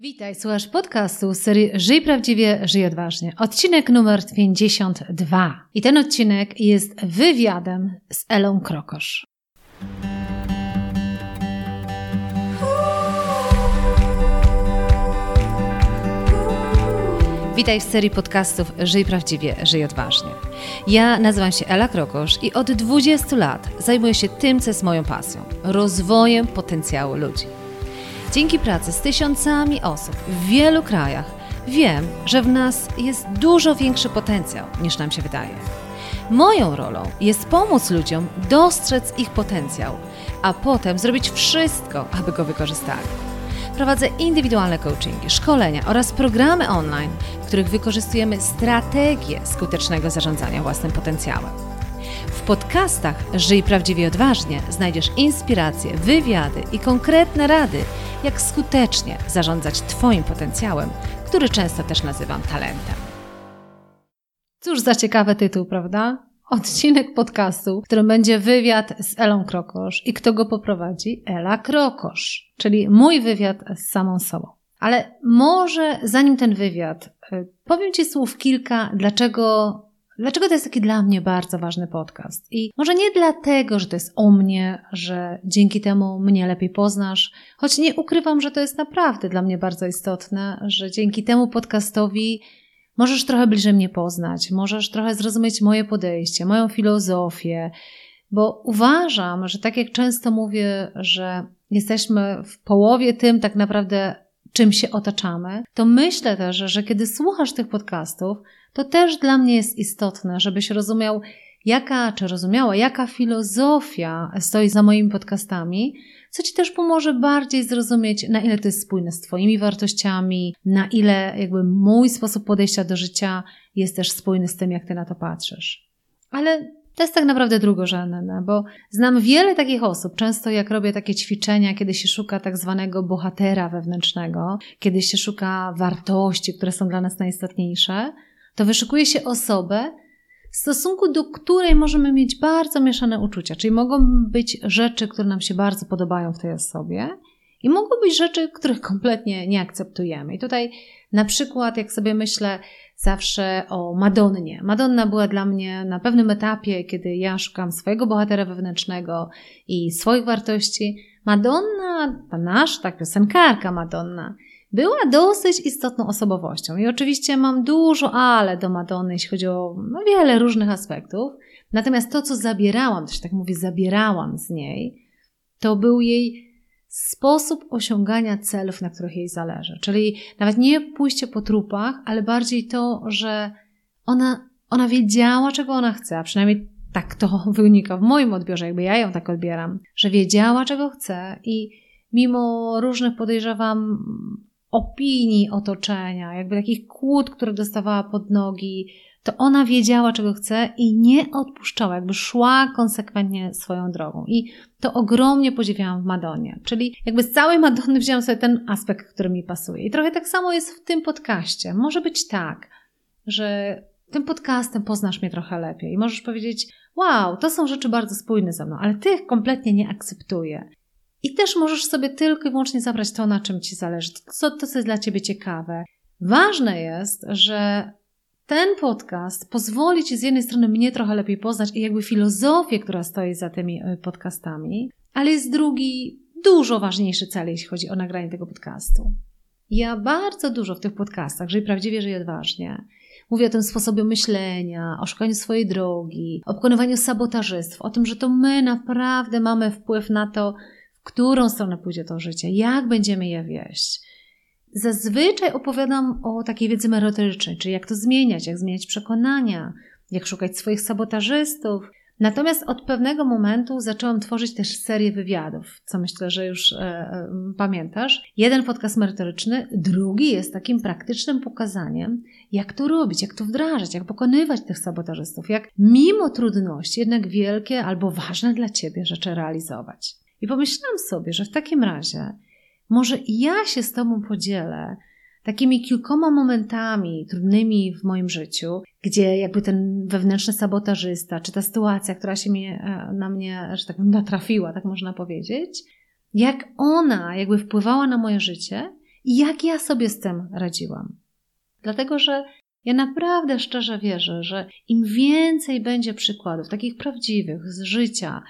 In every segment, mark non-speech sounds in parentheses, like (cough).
Witaj, słuchasz podcastu serii Żyj Prawdziwie, Żyj Odważnie. Odcinek numer 52. I ten odcinek jest wywiadem z Elą Krokosz. Witaj w serii podcastów Żyj Prawdziwie, Żyj Odważnie. Ja nazywam się Ela Krokosz i od 20 lat zajmuję się tym, co jest moją pasją rozwojem potencjału ludzi. Dzięki pracy z tysiącami osób w wielu krajach wiem, że w nas jest dużo większy potencjał niż nam się wydaje. Moją rolą jest pomóc ludziom dostrzec ich potencjał, a potem zrobić wszystko, aby go wykorzystali. Prowadzę indywidualne coachingi, szkolenia oraz programy online, w których wykorzystujemy strategię skutecznego zarządzania własnym potencjałem. Podcastach Żyj Prawdziwie Odważnie znajdziesz inspiracje, wywiady i konkretne rady, jak skutecznie zarządzać Twoim potencjałem, który często też nazywam talentem. Cóż za ciekawy tytuł, prawda? Odcinek podcastu, w którym będzie wywiad z Elą Krokosz i kto go poprowadzi? Ela Krokosz, czyli mój wywiad z samą sobą. Ale może zanim ten wywiad, y, powiem Ci słów kilka, dlaczego Dlaczego to jest taki dla mnie bardzo ważny podcast? I może nie dlatego, że to jest o mnie, że dzięki temu mnie lepiej poznasz, choć nie ukrywam, że to jest naprawdę dla mnie bardzo istotne, że dzięki temu podcastowi możesz trochę bliżej mnie poznać, możesz trochę zrozumieć moje podejście, moją filozofię, bo uważam, że tak jak często mówię, że jesteśmy w połowie tym tak naprawdę, czym się otaczamy, to myślę też, że kiedy słuchasz tych podcastów, to też dla mnie jest istotne, żebyś rozumiał, jaka, czy rozumiała, jaka filozofia stoi za moimi podcastami, co Ci też pomoże bardziej zrozumieć, na ile to jest spójne z Twoimi wartościami, na ile jakby mój sposób podejścia do życia jest też spójny z tym, jak Ty na to patrzysz. Ale to jest tak naprawdę drugorzędne, bo znam wiele takich osób, często jak robię takie ćwiczenia, kiedy się szuka tak zwanego bohatera wewnętrznego, kiedy się szuka wartości, które są dla nas najistotniejsze, to wyszukuje się osobę, w stosunku do której możemy mieć bardzo mieszane uczucia. Czyli mogą być rzeczy, które nam się bardzo podobają w tej osobie, i mogą być rzeczy, których kompletnie nie akceptujemy. I tutaj na przykład, jak sobie myślę zawsze o Madonnie. Madonna była dla mnie na pewnym etapie, kiedy ja szukam swojego bohatera wewnętrznego i swoich wartości. Madonna, ta nasza, ta piosenkarka Madonna, była dosyć istotną osobowością. I oczywiście mam dużo ale do Madony, jeśli chodzi o no, wiele różnych aspektów. Natomiast to, co zabierałam, to się tak mówi, zabierałam z niej, to był jej sposób osiągania celów, na których jej zależy. Czyli nawet nie pójście po trupach, ale bardziej to, że ona, ona wiedziała, czego ona chce, a przynajmniej tak to (laughs) wynika w moim odbiorze, jakby ja ją tak odbieram, że wiedziała, czego chce i mimo różnych podejrzewam opinii otoczenia, jakby takich kłód, które dostawała pod nogi, to ona wiedziała, czego chce i nie odpuszczała, jakby szła konsekwentnie swoją drogą. I to ogromnie podziwiałam w Madonie. Czyli jakby z całej Madony wziąłam sobie ten aspekt, który mi pasuje. I trochę tak samo jest w tym podcaście. Może być tak, że tym podcastem poznasz mnie trochę lepiej i możesz powiedzieć, wow, to są rzeczy bardzo spójne ze mną, ale tych kompletnie nie akceptuję. I też możesz sobie tylko i wyłącznie zabrać to, na czym Ci zależy, to, co, to, co jest dla Ciebie ciekawe. Ważne jest, że ten podcast pozwoli Ci z jednej strony mnie trochę lepiej poznać i jakby filozofię, która stoi za tymi e, podcastami, ale jest drugi, dużo ważniejszy cel, jeśli chodzi o nagranie tego podcastu. Ja bardzo dużo w tych podcastach, żyj prawdziwie, żyj odważnie, Mówię o tym sposobie myślenia, o szukaniu swojej drogi, o pokonywaniu sabotażystw, o tym, że to my naprawdę mamy wpływ na to, którą stronę pójdzie to życie, jak będziemy je wieść. Zazwyczaj opowiadam o takiej wiedzy merytorycznej, czyli jak to zmieniać, jak zmieniać przekonania, jak szukać swoich sabotażystów. Natomiast od pewnego momentu zaczęłam tworzyć też serię wywiadów, co myślę, że już e, e, pamiętasz. Jeden podcast merytoryczny, drugi jest takim praktycznym pokazaniem, jak to robić, jak to wdrażać, jak pokonywać tych sabotażystów, jak mimo trudności jednak wielkie albo ważne dla ciebie rzeczy realizować. I pomyślałam sobie, że w takim razie może ja się z Tobą podzielę takimi kilkoma momentami trudnymi w moim życiu, gdzie jakby ten wewnętrzny sabotażysta, czy ta sytuacja, która się e, na mnie, że tak natrafiła, tak można powiedzieć, jak ona jakby wpływała na moje życie I jak ja sobie z tym radziłam? Dlatego, że ja naprawdę szczerze wierzę, że im więcej będzie przykładów, takich prawdziwych z życia,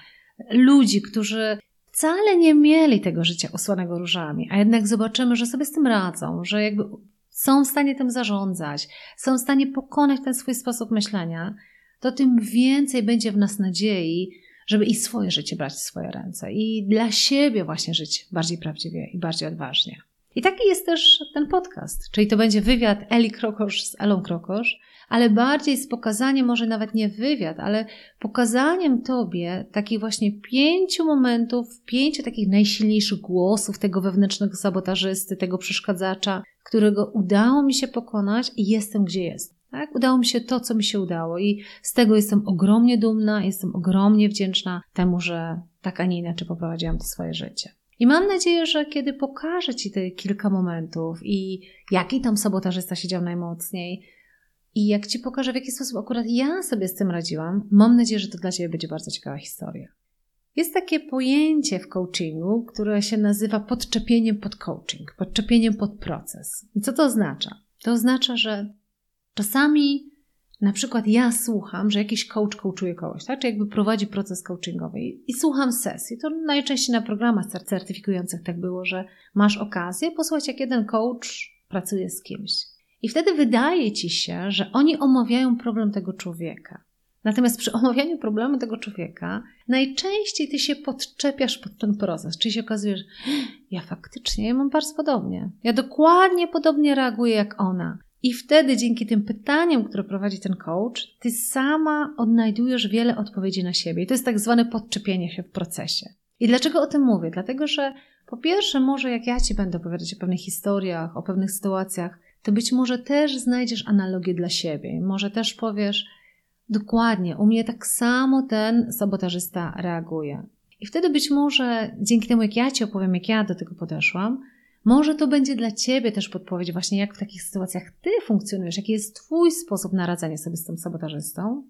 ludzi, którzy wcale nie mieli tego życia osłanego różami, a jednak zobaczymy, że sobie z tym radzą, że jakby są w stanie tym zarządzać, są w stanie pokonać ten swój sposób myślenia, to tym więcej będzie w nas nadziei, żeby i swoje życie brać w swoje ręce i dla siebie właśnie żyć bardziej prawdziwie i bardziej odważnie. I taki jest też ten podcast, czyli to będzie wywiad Eli Krokosz z Elą Krokosz, ale bardziej z pokazaniem, może nawet nie wywiad, ale pokazaniem Tobie takich właśnie pięciu momentów, pięciu takich najsilniejszych głosów tego wewnętrznego sabotażysty, tego przeszkadzacza, którego udało mi się pokonać i jestem gdzie jestem. Tak? Udało mi się to, co mi się udało, i z tego jestem ogromnie dumna, jestem ogromnie wdzięczna temu, że tak, a nie inaczej poprowadziłam to swoje życie. I mam nadzieję, że kiedy pokażę Ci te kilka momentów i jaki tam sabotażysta siedział najmocniej, i jak Ci pokażę, w jaki sposób akurat ja sobie z tym radziłam, mam nadzieję, że to dla Ciebie będzie bardzo ciekawa historia. Jest takie pojęcie w coachingu, które się nazywa podczepieniem pod coaching, podczepieniem pod proces. Co to oznacza? To oznacza, że czasami na przykład ja słucham, że jakiś coach coachuje kogoś, tak? Czy jakby prowadzi proces coachingowy i, i słucham sesji. To najczęściej na programach certyfikujących tak było, że masz okazję posłuchać, jak jeden coach pracuje z kimś. I wtedy wydaje ci się, że oni omawiają problem tego człowieka. Natomiast przy omawianiu problemu tego człowieka najczęściej ty się podczepiasz pod ten proces, czyli się okazuje, że ja faktycznie ja mam bardzo podobnie. Ja dokładnie podobnie reaguję jak ona. I wtedy dzięki tym pytaniom, które prowadzi ten coach, ty sama odnajdujesz wiele odpowiedzi na siebie. I to jest tak zwane podczepienie się w procesie. I dlaczego o tym mówię? Dlatego, że po pierwsze, może jak ja ci będę opowiadać o pewnych historiach, o pewnych sytuacjach, to być może też znajdziesz analogię dla siebie. Może też powiesz, dokładnie, u mnie tak samo ten sabotażysta reaguje. I wtedy być może dzięki temu, jak ja ci opowiem, jak ja do tego podeszłam, może to będzie dla Ciebie też podpowiedź właśnie, jak w takich sytuacjach Ty funkcjonujesz, jaki jest Twój sposób na radzenie sobie z tym sabotażystą.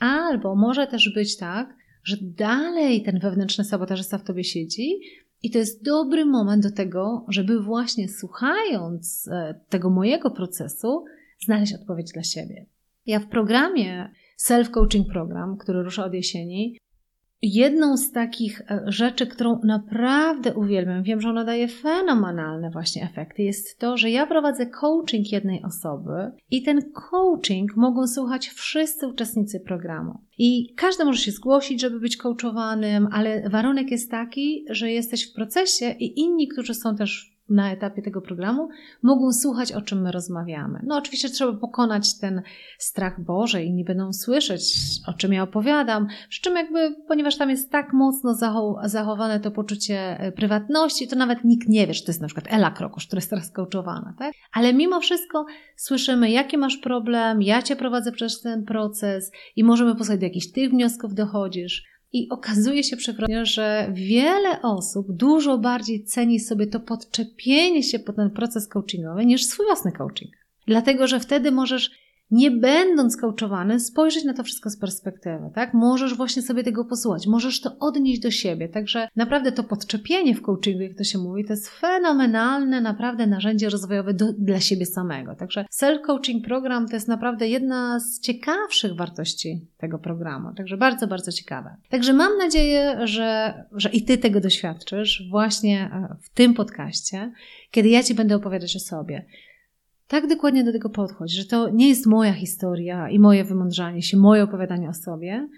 Albo może też być tak, że dalej ten wewnętrzny sabotażysta w Tobie siedzi i to jest dobry moment do tego, żeby właśnie słuchając e, tego mojego procesu, znaleźć odpowiedź dla siebie. Ja w programie Self-Coaching Program, który rusza od jesieni, Jedną z takich e, rzeczy, którą naprawdę uwielbiam, wiem, że ona daje fenomenalne właśnie efekty, jest to, że ja prowadzę coaching jednej osoby i ten coaching mogą słuchać wszyscy uczestnicy programu. I każdy może się zgłosić, żeby być coachowanym, ale warunek jest taki, że jesteś w procesie i inni, którzy są też na etapie tego programu, mogą słuchać, o czym my rozmawiamy. No, oczywiście trzeba pokonać ten strach Boże, inni będą słyszeć, o czym ja opowiadam. Przy czym, jakby, ponieważ tam jest tak mocno zachowane to poczucie e, prywatności, to nawet nikt nie wie, że to jest na przykład Ela Krokusz, która jest teraz coachowana, tak? Ale mimo wszystko słyszymy, jaki masz problem, ja cię prowadzę przez ten proces i możemy posłuchać, do jakich tych wniosków dochodzisz. I okazuje się przepraszam, że wiele osób dużo bardziej ceni sobie to podczepienie się pod ten proces coachingowy niż swój własny coaching. Dlatego, że wtedy możesz nie będąc coachowany, spojrzeć na to wszystko z perspektywy, tak? Możesz właśnie sobie tego posłuchać, możesz to odnieść do siebie. Także naprawdę to podczepienie w coachingu, jak to się mówi, to jest fenomenalne naprawdę narzędzie rozwojowe do, dla siebie samego. Także self-coaching program to jest naprawdę jedna z ciekawszych wartości tego programu. Także bardzo, bardzo ciekawe. Także mam nadzieję, że, że i Ty tego doświadczysz właśnie e, w tym podcaście, kiedy ja Ci będę opowiadać o sobie tak dokładnie do tego podchodź, że to nie jest moja historia i moje wymądrzanie się, moje opowiadanie o sobie,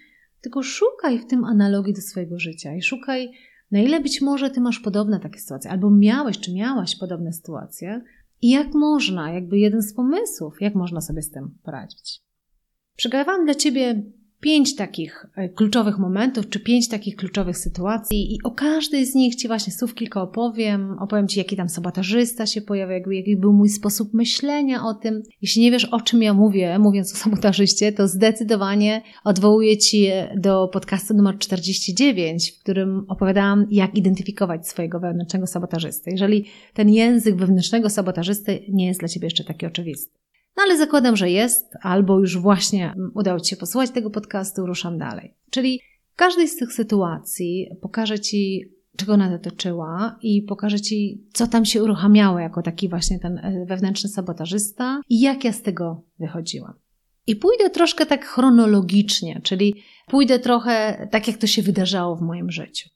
tylko szukaj w tym analogii do swojego życia i szukaj, na ile być może ty masz podobne takie sytuacje, albo miałeś czy miałaś podobne sytuacje i jak można, jakby jeden z pomysłów, jak można sobie z tym poradzić. Przygotowałam dla ciebie pięć takich e, kluczowych momentów, czy pięć takich kluczowych sytuacji i o każdej z nich Ci właśnie słów kilka opowiem. Opowiem Ci, jaki tam sabotażysta się pojawia, jakby, jaki był mój sposób myślenia o tym. Jeśli nie wiesz, o czym ja mówię, mówiąc o sabotażyście, to zdecydowanie odwołuję Ci do podcastu numer 49, w którym opowiadałam, jak identyfikować swojego wewnętrznego sabotażystę. Jeżeli ten język wewnętrznego sabotażysty nie jest dla Ciebie jeszcze taki oczywisty. No ale zakładam, że jest, albo już właśnie udało Ci się posłuchać tego podcastu, ruszam dalej. Czyli w każdej z tych sytuacji pokażę Ci czego ona dotyczyła i pokażę Ci, co tam się uruchamiało jako taki właśnie ten e, wewnętrzny sabotażysta i jak ja z tego wychodziłam. I pójdę troszkę tak chronologicznie, czyli pójdę trochę tak, jak to się wydarzało w moim życiu.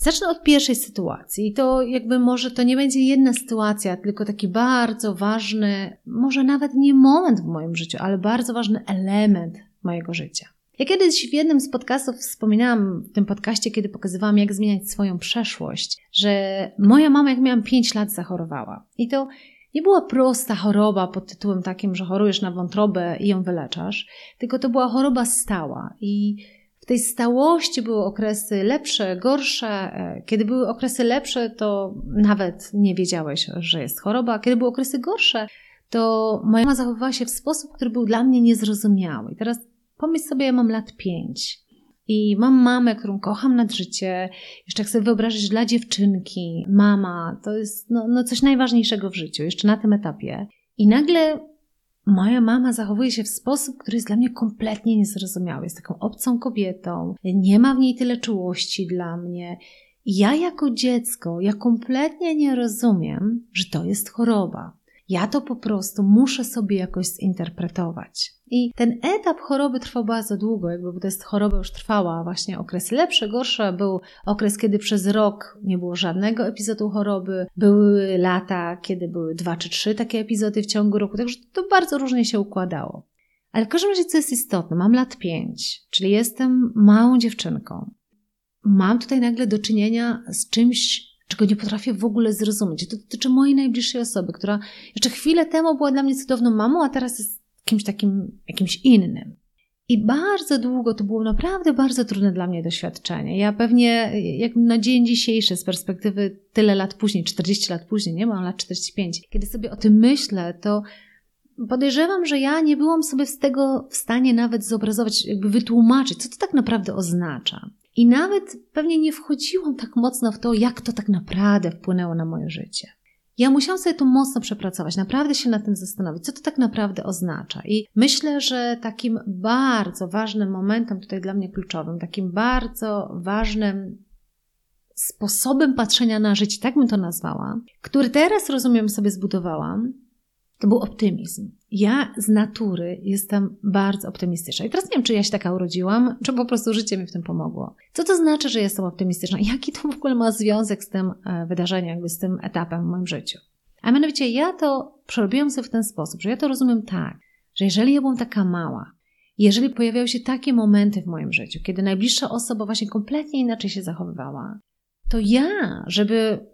Zacznę od pierwszej sytuacji. I to jakby może to nie będzie jedna sytuacja, tylko taki bardzo ważny, może nawet nie moment w moim życiu, ale bardzo ważny element mojego życia. Ja kiedyś w jednym z podcastów wspominałam w tym podcaście, kiedy pokazywałam, jak zmieniać swoją przeszłość, że moja mama, jak miałam 5 lat, zachorowała. I to nie była prosta choroba pod tytułem takim, że chorujesz na wątrobę i ją wyleczasz, tylko to była choroba stała. I tej stałości były okresy lepsze, gorsze. E, kiedy były okresy lepsze, to nawet nie wiedziałeś, że jest choroba. Kiedy były okresy gorsze, to moja mama zachowywała się w sposób, który był dla mnie niezrozumiały. I teraz Pomyśl sobie, ja mam lat pięć i mam mamę, którą kocham nad życie. Jeszcze jak sobie wyobrazić dla dziewczynki, mama to jest no, no coś najważniejszego w życiu, jeszcze na tym etapie. I nagle moja mama zachowuje się w sposób, który jest dla mnie kompletnie niezrozumiały. Jest taką obcą kobietą, nie ma w niej tyle czułości dla mnie. Ja jako dziecko, ja kompletnie nie rozumiem, że to jest choroba. Ja to po prostu muszę sobie jakoś zinterpretować. I ten etap choroby trwał bardzo długo, jakby bo to jest choroba już trwała, właśnie okres lepszy, gorszy, był okres, kiedy przez rok nie było żadnego epizodu choroby, były lata, kiedy były dwa czy trzy takie epizody w ciągu roku, także to bardzo różnie się układało. Ale w każdym razie, co jest istotne, mam lat pięć, czyli jestem małą dziewczynką. Mam tutaj nagle do czynienia z czymś czego nie potrafię w ogóle zrozumieć. To dotyczy mojej najbliższej osoby, która jeszcze chwilę temu była dla mnie cudowną mamą, a teraz jest kimś takim, jakimś innym. I bardzo długo to było naprawdę bardzo trudne dla mnie doświadczenie. Ja pewnie, jak na dzień dzisiejszy, z perspektywy tyle lat później, 40 lat później, nie mam lat 45, kiedy sobie o tym myślę, to podejrzewam, że ja nie byłam sobie z tego w stanie nawet zobrazować, jakby wytłumaczyć, co to tak naprawdę oznacza. I nawet pewnie nie wchodziłam tak mocno w to, jak to tak naprawdę wpłynęło na moje życie. Ja musiałam sobie to mocno przepracować, naprawdę się nad tym zastanowić, co to tak naprawdę oznacza. I myślę, że takim bardzo ważnym momentem, tutaj dla mnie kluczowym, takim bardzo ważnym sposobem patrzenia na życie, tak bym to nazwała, który teraz rozumiem sobie zbudowałam, to był optymizm. Ja z natury jestem bardzo optymistyczna. I teraz nie wiem, czy ja się taka urodziłam, czy po prostu życie mi w tym pomogło. Co to znaczy, że jestem optymistyczna? (laughs) Jaki to w ogóle ma związek z tym e, wydarzeniem, jakby z tym etapem w moim życiu? A mianowicie ja to przerobiłam sobie w ten sposób, że ja to rozumiem tak, że jeżeli ja byłam taka mała, jeżeli pojawiały się takie momenty w moim życiu, kiedy najbliższa osoba właśnie kompletnie inaczej się zachowywała, to ja, żeby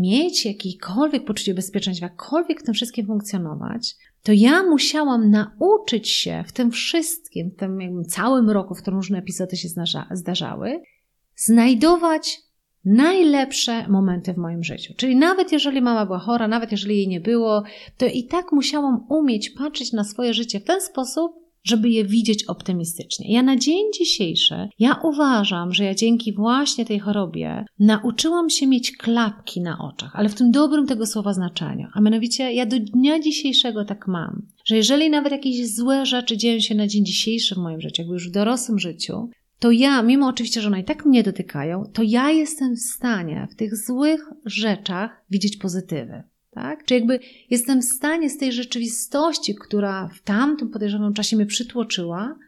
mieć jakiekolwiek poczucie bezpieczeństwa, jakkolwiek w tym wszystkim funkcjonować, to ja musiałam nauczyć się w tym wszystkim, w tym całym roku, w którym różne epizody się zdarzały, znajdować najlepsze momenty w moim życiu. Czyli nawet jeżeli mama była chora, nawet jeżeli jej nie było, to i tak musiałam umieć patrzeć na swoje życie w ten sposób, żeby je widzieć optymistycznie. Ja na dzień dzisiejszy, ja uważam, że ja dzięki właśnie tej chorobie nauczyłam się mieć klapki na oczach, ale w tym dobrym tego słowa znaczeniu. A mianowicie ja do dnia dzisiejszego tak mam, że jeżeli nawet jakieś złe rzeczy dzieją się na dzień dzisiejszy w moim życiu, jakby już w dorosłym życiu, to ja, mimo oczywiście, że one i tak mnie dotykają, to ja jestem w stanie w tych złych rzeczach widzieć pozytywy. Tak? Czy jakby jestem w stanie z tej rzeczywistości, która w tamtym podejrzanym czasie mnie przytłoczyła,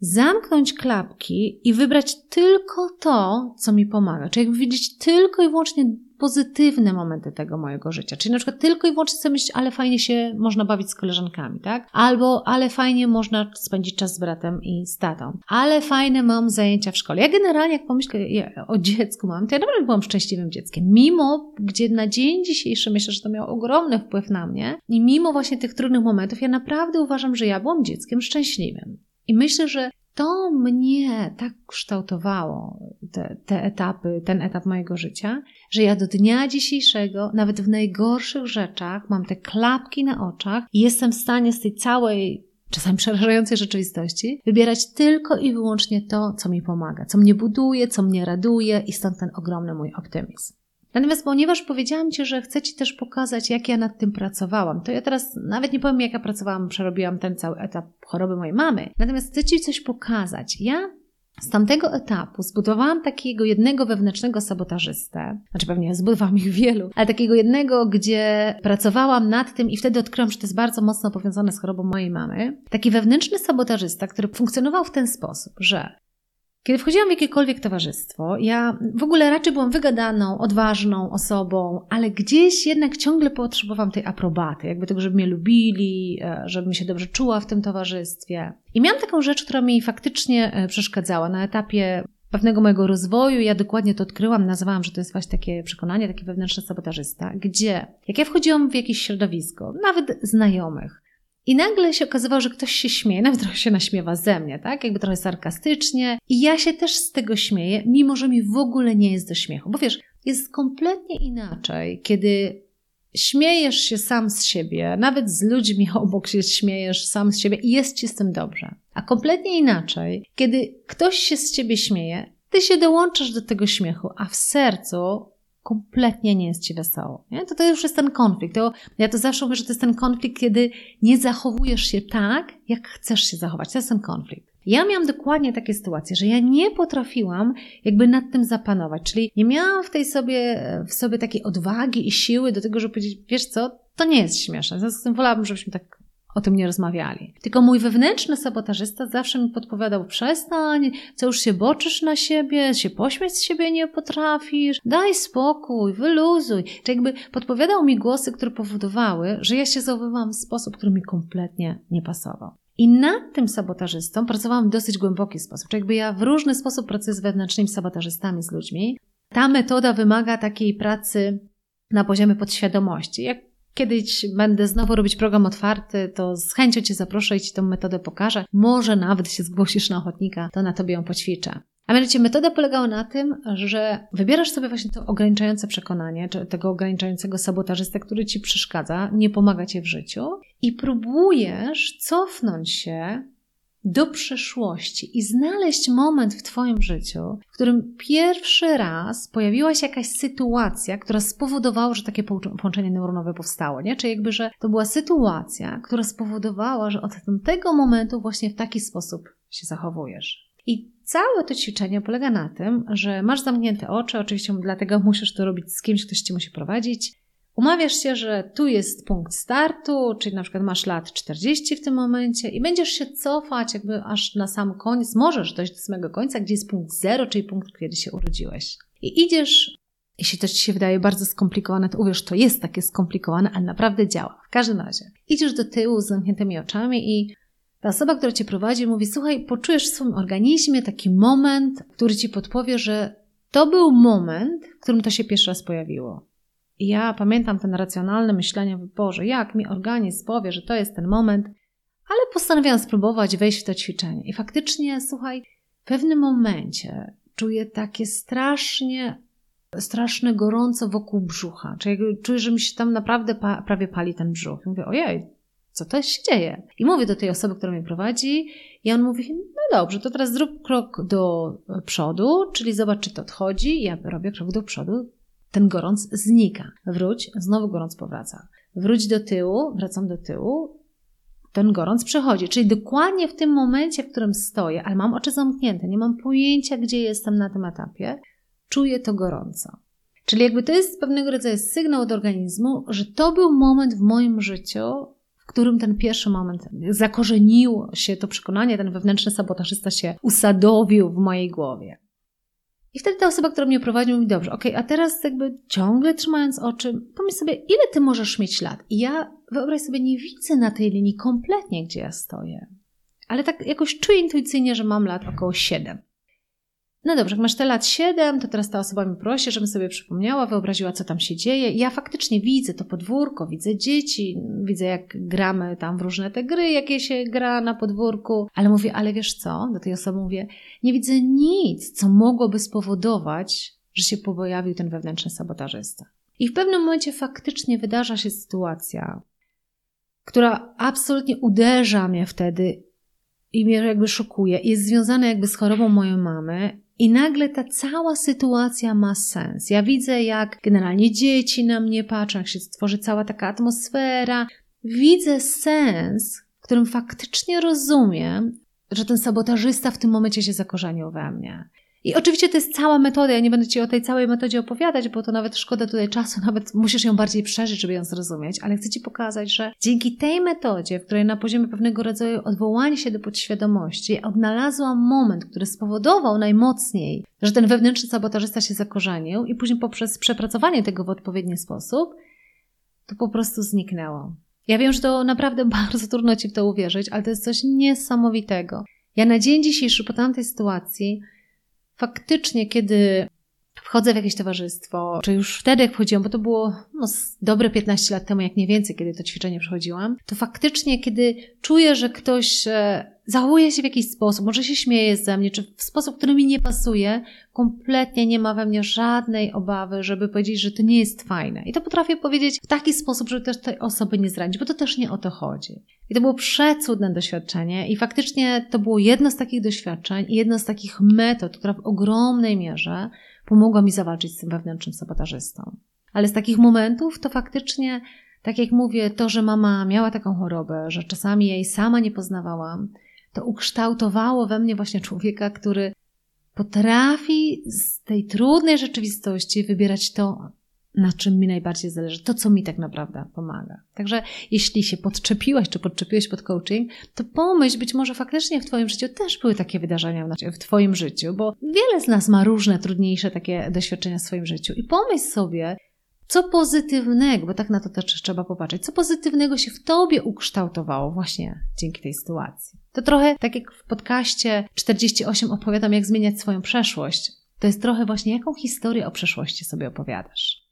zamknąć klapki i wybrać tylko to, co mi pomaga. Czy jakby widzieć tylko i wyłącznie pozytywne momenty tego mojego życia. Czyli na przykład tylko i wyłącznie sobie myśleć, ale fajnie się można bawić z koleżankami, tak? Albo, ale fajnie można spędzić czas z bratem i z tatą. Ale fajne mam zajęcia w szkole. Ja generalnie, jak pomyślę o dziecku mam, to ja naprawdę byłam szczęśliwym dzieckiem. Mimo, gdzie na dzień dzisiejszy myślę, że to miało ogromny wpływ na mnie i mimo właśnie tych trudnych momentów, ja naprawdę uważam, że ja byłam dzieckiem szczęśliwym. I myślę, że to mnie tak kształtowało, te, te, etapy, ten etap mojego życia, że ja do dnia dzisiejszego, nawet w najgorszych rzeczach, mam te klapki na oczach i jestem w stanie z tej całej czasami przerażającej rzeczywistości, wybierać tylko i wyłącznie to, co mi pomaga, co mnie buduje, co mnie raduje i stąd ten ogromny mój optymizm. Natomiast ponieważ powiedziałam Ci, że chcę Ci też pokazać, jak ja nad tym pracowałam, to ja teraz nawet nie powiem, jak ja pracowałam, przerobiłam ten cały etap choroby mojej mamy. Natomiast chcę Ci coś pokazać. Ja z tamtego etapu zbudowałam takiego jednego wewnętrznego sabotażystę, znaczy pewnie zbudowałam ich wielu, ale takiego jednego, gdzie pracowałam nad tym i wtedy odkryłam, że to jest bardzo mocno powiązane z chorobą mojej mamy. Taki wewnętrzny sabotażysta, który funkcjonował w ten sposób, że kiedy wchodziłam w jakiekolwiek towarzystwo, ja w ogóle raczej byłam wygadaną, odważną osobą, ale gdzieś jednak ciągle potrzebowałam tej aprobaty, jakby tego, żeby mnie lubili, e, żebym się dobrze czuła w tym towarzystwie. I miałam taką rzecz, która mi faktycznie e, przeszkadzała na etapie pewnego mojego rozwoju. Ja dokładnie to odkryłam, nazywałam, że to jest właśnie takie przekonanie, taki wewnętrzny sabotażysta, gdzie jak ja wchodziłam w jakieś środowisko, nawet znajomych, i nagle się okazywało, że ktoś się śmieje, nawet trochę się naśmiewa ze mnie, tak? Jakby trochę sarkastycznie. I ja się też z tego śmieję, mimo że mi w ogóle nie jest do śmiechu. Bo wiesz, jest kompletnie inaczej, kiedy śmiejesz się sam z siebie, nawet z ludźmi (laughs) obok się śmiejesz sam z siebie i jest ci z tym dobrze. A kompletnie inaczej, kiedy ktoś się z ciebie śmieje, ty się dołączasz do tego śmiechu, a w sercu kompletnie nie jest ci wesoło. Nie? To to już jest ten konflikt. To, ja to zawsze mówię, że to jest ten konflikt, kiedy nie zachowujesz się tak, jak chcesz się zachować. To jest ten konflikt. Ja miałam dokładnie takie sytuacje, że ja nie potrafiłam jakby nad tym zapanować, czyli nie miałam w tej sobie, w sobie takiej odwagi i siły do tego, żeby powiedzieć, wiesz co, to nie jest śmieszne. W związku z tym wolałabym, żebyśmy tak o tym nie rozmawiali. Tylko mój wewnętrzny sabotażysta zawsze mi podpowiadał: przestań, co już się boczysz na siebie, się pośmiać z siebie nie potrafisz, daj spokój, wyluzuj. Czy jakby podpowiadał mi głosy, które powodowały, że ja się zachowywałam w sposób, który mi kompletnie nie pasował. I nad tym sabotażystą pracowałam w dosyć głęboki sposób. Czyli jakby ja w różny sposób pracuję z wewnętrznymi sabotażystami, z ludźmi. Ta metoda wymaga takiej pracy na poziomie podświadomości. Jak Kiedyś będę znowu robić program otwarty, to z chęcią Cię zaproszę i Ci tę metodę pokażę. Może nawet się zgłosisz na ochotnika, to na Tobie ją poćwiczę. A mianowicie metoda polegała na tym, że wybierasz sobie właśnie to ograniczające przekonanie, czy tego ograniczającego sabotażystę, który ci przeszkadza, nie pomaga ci w życiu, i próbujesz cofnąć się do przeszłości i znaleźć moment w Twoim życiu, w którym pierwszy raz pojawiła się jakaś sytuacja, która spowodowała, że takie połączenie neuronowe powstało, nie? Czyli jakby, że to była sytuacja, która spowodowała, że od tego momentu właśnie w taki sposób się zachowujesz. I całe to ćwiczenie polega na tym, że masz zamknięte oczy, oczywiście dlatego musisz to robić z kimś, ktoś cię musi prowadzić, Umawiasz się, że tu jest punkt startu, czyli na przykład masz lat 40 w tym momencie i będziesz się cofać jakby aż na sam koniec, możesz dojść do samego końca, gdzie jest punkt zero, czyli punkt, kiedy się urodziłeś. I idziesz, jeśli to ci się wydaje bardzo skomplikowane, to uwierz, to jest takie skomplikowane, ale naprawdę działa. W każdym razie, idziesz do tyłu z zamkniętymi oczami i ta osoba, która cię prowadzi, mówi: Słuchaj, poczujesz w swoim organizmie taki moment, który ci podpowie, że to był moment, w którym to się pierwszy raz pojawiło. I ja pamiętam ten racjonalne myślenie, Boże, jak mi organizm powie, że to jest ten moment, ale postanowiłam spróbować wejść w to ćwiczenie. I faktycznie, słuchaj, w pewnym momencie czuję takie strasznie, straszne gorąco wokół brzucha. Czyli czuję, że mi się tam naprawdę pa, prawie pali ten brzuch. I mówię, ojej, co to się dzieje? I mówię do tej osoby, która mnie prowadzi, i on mówi, no dobrze, to teraz zrób krok do przodu, czyli zobacz, czy to odchodzi. Ja robię krok do przodu, ten gorąc znika. Wróć, znowu gorąc powraca. Wróć do tyłu, wracam do tyłu, ten gorąc przechodzi. Czyli dokładnie w tym momencie, w którym stoję, ale mam oczy zamknięte, nie mam pojęcia, gdzie jestem na tym etapie, czuję to gorąco. Czyli jakby to jest pewnego rodzaju sygnał od organizmu, że to był moment w moim życiu, w którym ten pierwszy moment zakorzeniło się to przekonanie, ten wewnętrzny sabotażysta się usadowił w mojej głowie. I wtedy ta osoba, która mnie prowadzi, mówi, dobrze, ok, a teraz jakby ciągle trzymając oczy, pomyśl sobie, ile ty możesz mieć lat? I ja, wyobraź sobie, nie widzę na tej linii kompletnie, gdzie ja stoję. Ale tak jakoś czuję intuicyjnie, że mam lat około 7. No dobrze, jak masz te lat 7, to teraz ta osoba mi prosi, żebym sobie przypomniała, wyobraziła, co tam się dzieje. Ja faktycznie widzę to podwórko, widzę dzieci, widzę, jak gramy tam w różne te gry, jakie się gra na podwórku. Ale mówię, ale wiesz co? Do tej osoby mówię, nie widzę nic, co mogłoby spowodować, że się pojawił ten wewnętrzny sabotażysta. I w pewnym momencie faktycznie wydarza się sytuacja, która absolutnie uderza mnie wtedy i mnie jakby szokuje. Jest związana jakby z chorobą mojej mamy i nagle ta cała sytuacja ma sens. Ja widzę, jak generalnie dzieci na mnie patrzą, jak się stworzy cała taka atmosfera. Widzę sens, w którym faktycznie rozumiem, że ten sabotażysta w tym momencie się zakorzenił we mnie. I oczywiście to jest cała metoda, ja nie będę Ci o tej całej metodzie opowiadać, bo to nawet szkoda tutaj czasu, (laughs) nawet musisz ją bardziej przeżyć, żeby ją zrozumieć, ale chcę Ci pokazać, że dzięki tej metodzie, w której na poziomie pewnego rodzaju odwołania się do podświadomości, odnalazłam moment, który spowodował najmocniej, że ten wewnętrzny sabotażysta się zakorzenił i później poprzez przepracowanie tego w odpowiedni sposób, to po prostu zniknęło. Ja wiem, że to naprawdę (laughs) bardzo trudno Ci w to uwierzyć, ale to jest coś niesamowitego. Ja na dzień dzisiejszy po tamtej sytuacji faktycznie, kiedy wchodzę w jakieś towarzystwo, czy już wtedy jak wchodziłam, bo to było no, dobre 15 lat temu, jak nie więcej, kiedy to ćwiczenie przechodziłam, to faktycznie, kiedy czuję, że ktoś e, zachowuje się w jakiś sposób, może się śmieje ze mnie, czy w sposób, który mi nie pasuje, kompletnie nie ma we mnie żadnej obawy, żeby powiedzieć, że to nie jest fajne. I to potrafię powiedzieć w taki sposób, żeby też tej osoby nie zranić, bo to też nie o to chodzi. I to było przecudne doświadczenie i faktycznie to było jedno z takich doświadczeń i jedno z takich metod, która w ogromnej mierze pomogła mi zawalczyć z tym wewnętrznym sabotażystą. Ale z takich momentów to faktycznie, tak jak mówię, to, że mama miała taką chorobę, że czasami jej sama nie poznawałam, to ukształtowało we mnie właśnie człowieka, który potrafi z tej trudnej rzeczywistości wybierać to, na czym mi najbardziej zależy, to, co mi tak naprawdę pomaga. Także jeśli się podczepiłaś, czy podczepiłeś pod coaching, to pomyśl, być może faktycznie w Twoim życiu też były takie wydarzenia w Twoim życiu, bo wiele z nas ma różne, trudniejsze takie doświadczenia w swoim życiu. I pomyśl sobie, co pozytywnego, bo tak na to też trzeba popatrzeć, co pozytywnego się w Tobie ukształtowało właśnie dzięki tej sytuacji. To trochę tak jak w podcaście 48 opowiadam, jak zmieniać swoją przeszłość. To jest trochę właśnie, jaką historię o przeszłości sobie opowiadasz.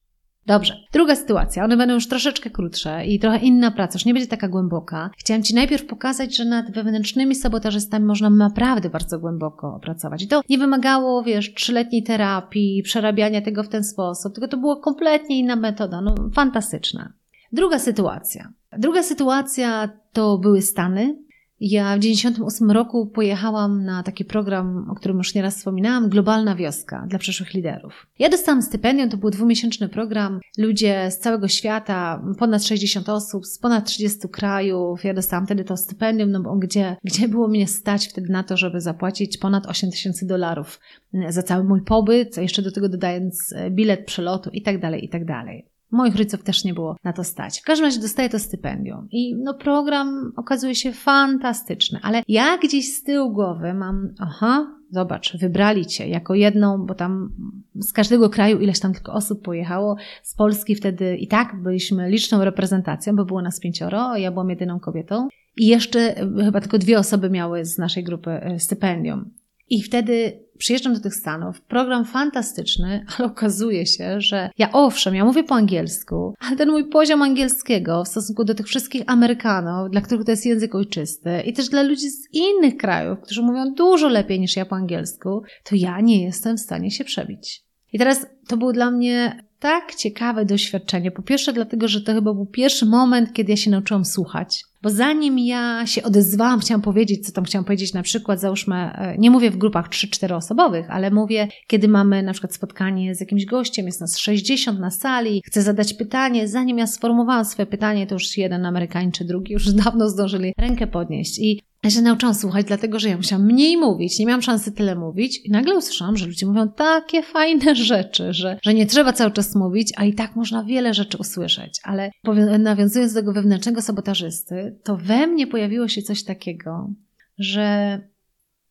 Dobrze, druga sytuacja. One będą już troszeczkę krótsze i trochę inna praca, już nie będzie taka głęboka. Chciałam Ci najpierw pokazać, że nad wewnętrznymi sabotażystami można naprawdę bardzo głęboko opracować. I to nie wymagało, wiesz, trzyletniej terapii, przerabiania tego w ten sposób, tylko to była kompletnie inna metoda, no fantastyczna. Druga sytuacja. Druga sytuacja to były Stany. Ja w 98 roku pojechałam na taki program, o którym już nieraz wspominałam, Globalna Wioska dla przyszłych liderów. Ja dostałam stypendium, to był dwumiesięczny program. Ludzie z całego świata, ponad 60 osób, z ponad 30 krajów. Ja dostałam wtedy to stypendium, no bo gdzie, gdzie było mnie stać wtedy na to, żeby zapłacić ponad 8 tysięcy dolarów za cały mój pobyt, jeszcze do tego dodając bilet przelotu i tak dalej, i tak dalej. Moich rodziców też nie było na to stać. W każdym razie dostaję to stypendium i no program okazuje się fantastyczny, ale ja gdzieś z tyłu głowy mam, aha, zobacz, wybrali cię jako jedną, bo tam z każdego kraju ileś tam tylko osób pojechało. Z Polski wtedy i tak byliśmy liczną reprezentacją, bo było nas pięcioro, ja byłam jedyną kobietą. I jeszcze chyba tylko dwie osoby miały z naszej grupy e, stypendium. I wtedy przyjeżdżam do tych Stanów, program fantastyczny, (laughs) ale okazuje się, że ja owszem, ja mówię po angielsku, ale ten mój poziom angielskiego w stosunku do tych wszystkich Amerykanów, dla których to jest język ojczysty i też dla ludzi z innych krajów, którzy mówią dużo lepiej niż ja po angielsku, to ja nie jestem w stanie się przebić. I teraz to było dla mnie tak ciekawe doświadczenie. Po pierwsze, dlatego, że to chyba był pierwszy moment, kiedy ja się nauczyłam słuchać. Bo zanim ja się odezwałam, chciałam powiedzieć, co tam chciałam powiedzieć, na przykład, załóżmy, e, nie mówię w grupach 3-4 osobowych, ale mówię, kiedy mamy na przykład spotkanie z jakimś gościem, jest nas 60 na sali, chcę zadać pytanie, zanim ja sformułowałam swoje pytanie, to już jeden Amerykanin czy drugi już (laughs) dawno zdążyli rękę podnieść. I ja się nauczyłam słuchać, dlatego że ja musiałam mniej mówić, nie miałam szansy tyle mówić i nagle usłyszałam, że ludzie mówią takie fajne (laughs) rzeczy, że, że nie trzeba cały czas mówić, a i tak można wiele rzeczy usłyszeć. Ale nawiązując do tego wewnętrznego sabotażysty, to we mnie pojawiło się coś takiego, że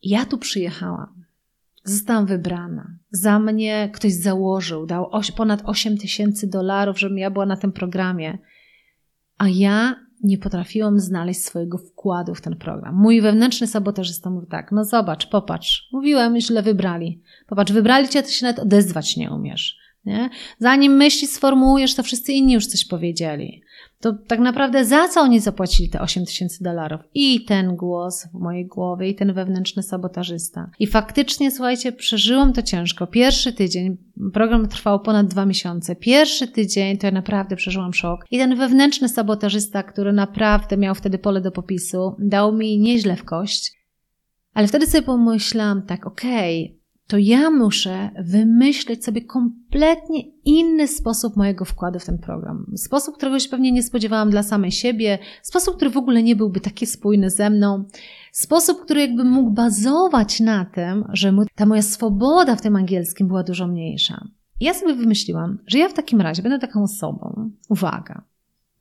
ja tu przyjechałam, zostałam wybrana. Za mnie ktoś założył, dał ponad 8 tysięcy dolarów, żebym ja była na tym programie. A ja nie potrafiłam znaleźć swojego wkładu w ten program. Mój wewnętrzny sabotażysta mówi tak, no zobacz, popatrz, mówiłem, źle wybrali. Popatrz, wybrali cię, ty się nawet odezwać nie umiesz. Nie? Zanim myśli sformułujesz, to wszyscy inni już coś powiedzieli to tak naprawdę za co oni zapłacili te 8 tysięcy dolarów? I ten głos w mojej głowie, i ten wewnętrzny sabotażysta. I faktycznie, słuchajcie, przeżyłam to ciężko. Pierwszy tydzień, program trwał ponad dwa miesiące. Pierwszy tydzień to ja naprawdę przeżyłam szok. I ten wewnętrzny sabotażysta, który naprawdę miał wtedy pole do popisu, dał mi nieźle w kość. Ale wtedy sobie pomyślałam tak, okej, okay, to ja muszę wymyślić sobie kompletnie inny sposób mojego wkładu w ten program. Sposób, którego się pewnie nie spodziewałam dla samej siebie, sposób, który w ogóle nie byłby taki spójny ze mną, sposób, który jakby mógł bazować na tym, że ta moja swoboda w tym angielskim była dużo mniejsza. ja sobie wymyśliłam, że ja w takim razie będę taką osobą, uwaga,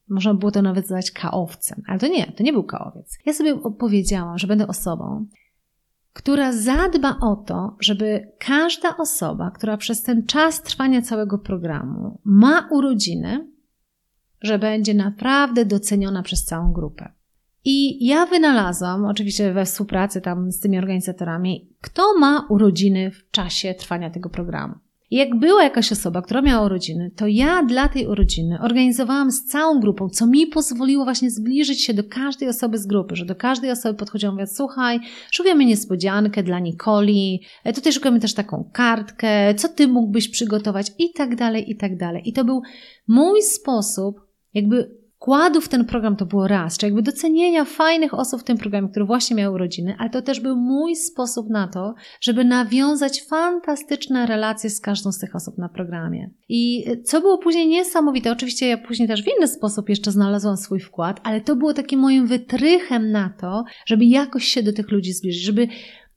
można było to nawet nazwać kaowcem, ale to nie, to nie był kaowiec. Ja sobie powiedziałam, że będę osobą, która zadba o to, żeby każda osoba, która przez ten czas trwania całego programu ma urodziny, że będzie naprawdę doceniona przez całą grupę. I ja wynalazłam, oczywiście we współpracy tam z tymi organizatorami, kto ma urodziny w czasie trwania tego programu. I jak była jakaś osoba, która miała urodziny, to ja dla tej urodziny organizowałam z całą grupą, co mi pozwoliło właśnie zbliżyć się do każdej osoby z grupy, że do każdej osoby podchodziłam, mówię, słuchaj, szukamy niespodziankę dla Nikoli, e, tutaj szukamy też taką kartkę, co ty mógłbyś przygotować i tak dalej, i tak dalej. I to był mój sposób jakby wkładu w ten program to było raz, czy jakby docenienia fajnych osób w tym programie, które właśnie miały urodziny, ale to też był mój sposób na to, żeby nawiązać fantastyczne relacje z każdą z tych osób na programie. I co było później niesamowite, oczywiście ja później też w inny sposób jeszcze znalazłam swój wkład, ale to było takim moim wytrychem na to, żeby jakoś się do tych ludzi zbliżyć, żeby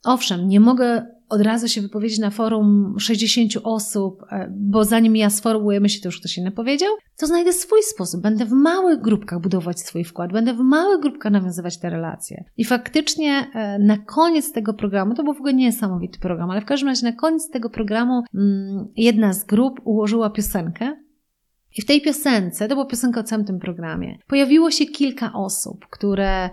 Owszem, nie mogę od razu się wypowiedzieć na forum 60 osób, e, bo zanim ja sformułujemy się, to już ktoś inny powiedział, to znajdę swój sposób. Będę w małych grupkach budować swój wkład, będę w małych grupkach nawiązywać te relacje. I faktycznie e, na koniec tego programu, to był w ogóle niesamowity program, ale w każdym razie na koniec tego programu mm, jedna z grup ułożyła piosenkę, i w tej piosence, to była piosenka o całym tym programie, pojawiło się kilka osób, które,